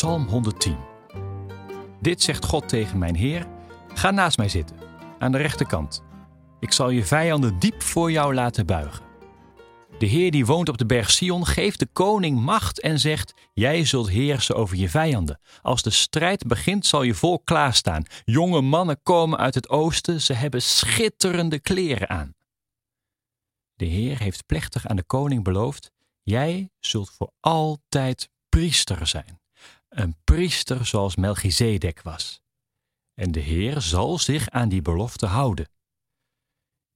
Psalm 110. Dit zegt God tegen mijn Heer: Ga naast mij zitten, aan de rechterkant. Ik zal je vijanden diep voor jou laten buigen. De Heer die woont op de berg Sion geeft de koning macht en zegt: Jij zult heersen over je vijanden. Als de strijd begint, zal je volk klaarstaan. Jonge mannen komen uit het oosten, ze hebben schitterende kleren aan. De Heer heeft plechtig aan de koning beloofd: Jij zult voor altijd priester zijn. Een priester zoals Melchizedek was. En de Heer zal zich aan die belofte houden.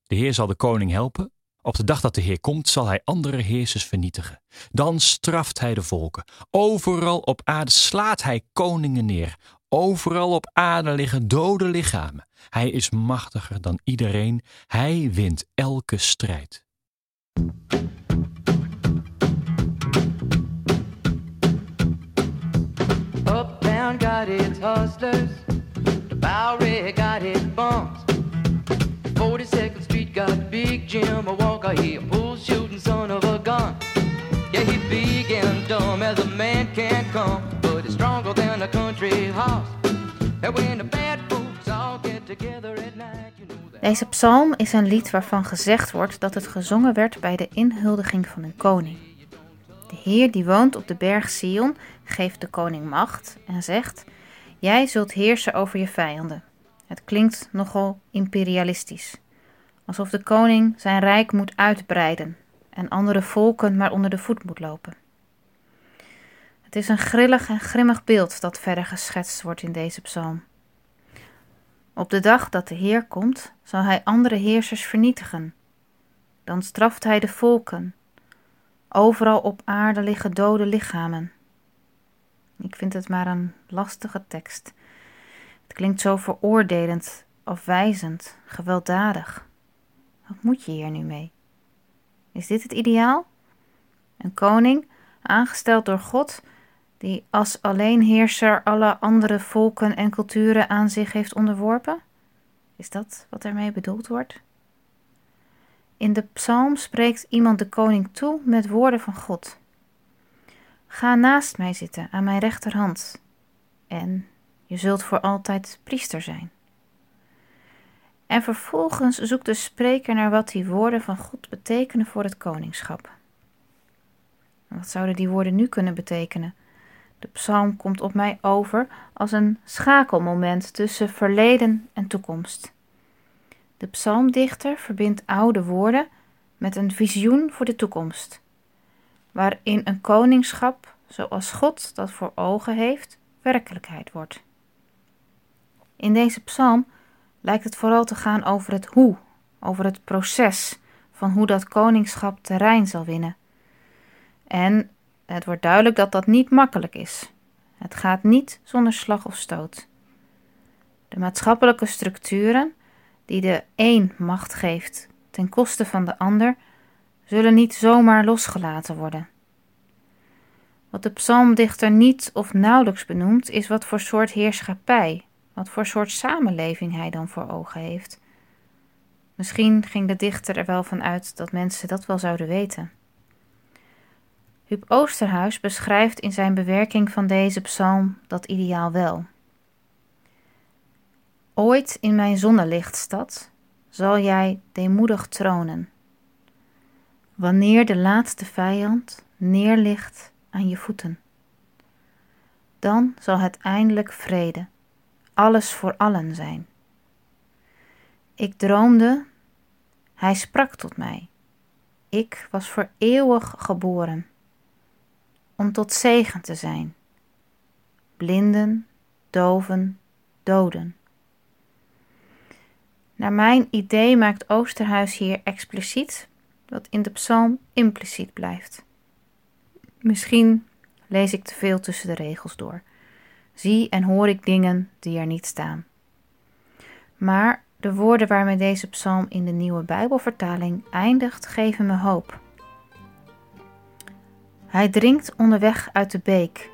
De Heer zal de koning helpen. Op de dag dat de Heer komt, zal hij andere heersers vernietigen. Dan straft hij de volken. Overal op aarde slaat hij koningen neer. Overal op aarde liggen dode lichamen. Hij is machtiger dan iedereen. Hij wint elke strijd. Hustlers, the Bowery got its bums. 42nd Street got Big Jim, walker, he a bull shooting son of a gun. Yeah, he big and dumb as a man can come, but he's stronger than a country horse. And when the bad folks all get together at night, you know. Deze psalm is een lied waarvan gezegd wordt dat het gezongen werd bij de inhuldiging van een koning. De Heer die woont op de berg Sion geeft de koning macht en zegt: Jij zult heersen over je vijanden. Het klinkt nogal imperialistisch, alsof de koning zijn rijk moet uitbreiden en andere volken maar onder de voet moet lopen. Het is een grillig en grimmig beeld dat verder geschetst wordt in deze psalm. Op de dag dat de Heer komt, zal hij andere heersers vernietigen. Dan straft hij de volken. Overal op aarde liggen dode lichamen. Ik vind het maar een lastige tekst. Het klinkt zo veroordelend, afwijzend, gewelddadig. Wat moet je hier nu mee? Is dit het ideaal? Een koning, aangesteld door God, die als alleenheerser alle andere volken en culturen aan zich heeft onderworpen? Is dat wat ermee bedoeld wordt? In de psalm spreekt iemand de koning toe met woorden van God. Ga naast mij zitten aan mijn rechterhand, en je zult voor altijd priester zijn. En vervolgens zoekt de spreker naar wat die woorden van God betekenen voor het koningschap. Wat zouden die woorden nu kunnen betekenen? De psalm komt op mij over als een schakelmoment tussen verleden en toekomst. De psalmdichter verbindt oude woorden met een visioen voor de toekomst, waarin een koningschap, zoals God dat voor ogen heeft, werkelijkheid wordt. In deze psalm lijkt het vooral te gaan over het hoe, over het proces van hoe dat koningschap terrein zal winnen. En het wordt duidelijk dat dat niet makkelijk is. Het gaat niet zonder slag of stoot. De maatschappelijke structuren die de een macht geeft ten koste van de ander, zullen niet zomaar losgelaten worden. Wat de psalmdichter niet of nauwelijks benoemt, is wat voor soort heerschappij, wat voor soort samenleving hij dan voor ogen heeft. Misschien ging de dichter er wel van uit dat mensen dat wel zouden weten. Huub Oosterhuis beschrijft in zijn bewerking van deze psalm dat ideaal wel. Ooit in mijn zonnelichtstad zal jij deemoedig tronen. Wanneer de laatste vijand neerligt aan je voeten, dan zal het eindelijk vrede, alles voor allen zijn. Ik droomde, hij sprak tot mij. Ik was voor eeuwig geboren, om tot zegen te zijn. Blinden, doven, doden. Naar mijn idee maakt Oosterhuis hier expliciet wat in de psalm impliciet blijft. Misschien lees ik te veel tussen de regels door. Zie en hoor ik dingen die er niet staan. Maar de woorden waarmee deze psalm in de nieuwe Bijbelvertaling eindigt, geven me hoop. Hij drinkt onderweg uit de beek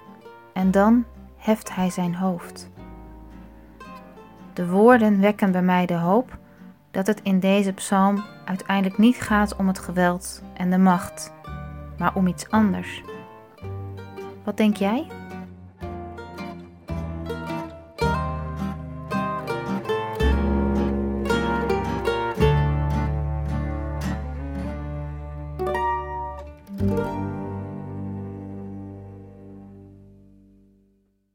en dan heft hij zijn hoofd. De woorden wekken bij mij de hoop dat het in deze psalm uiteindelijk niet gaat om het geweld en de macht, maar om iets anders. Wat denk jij?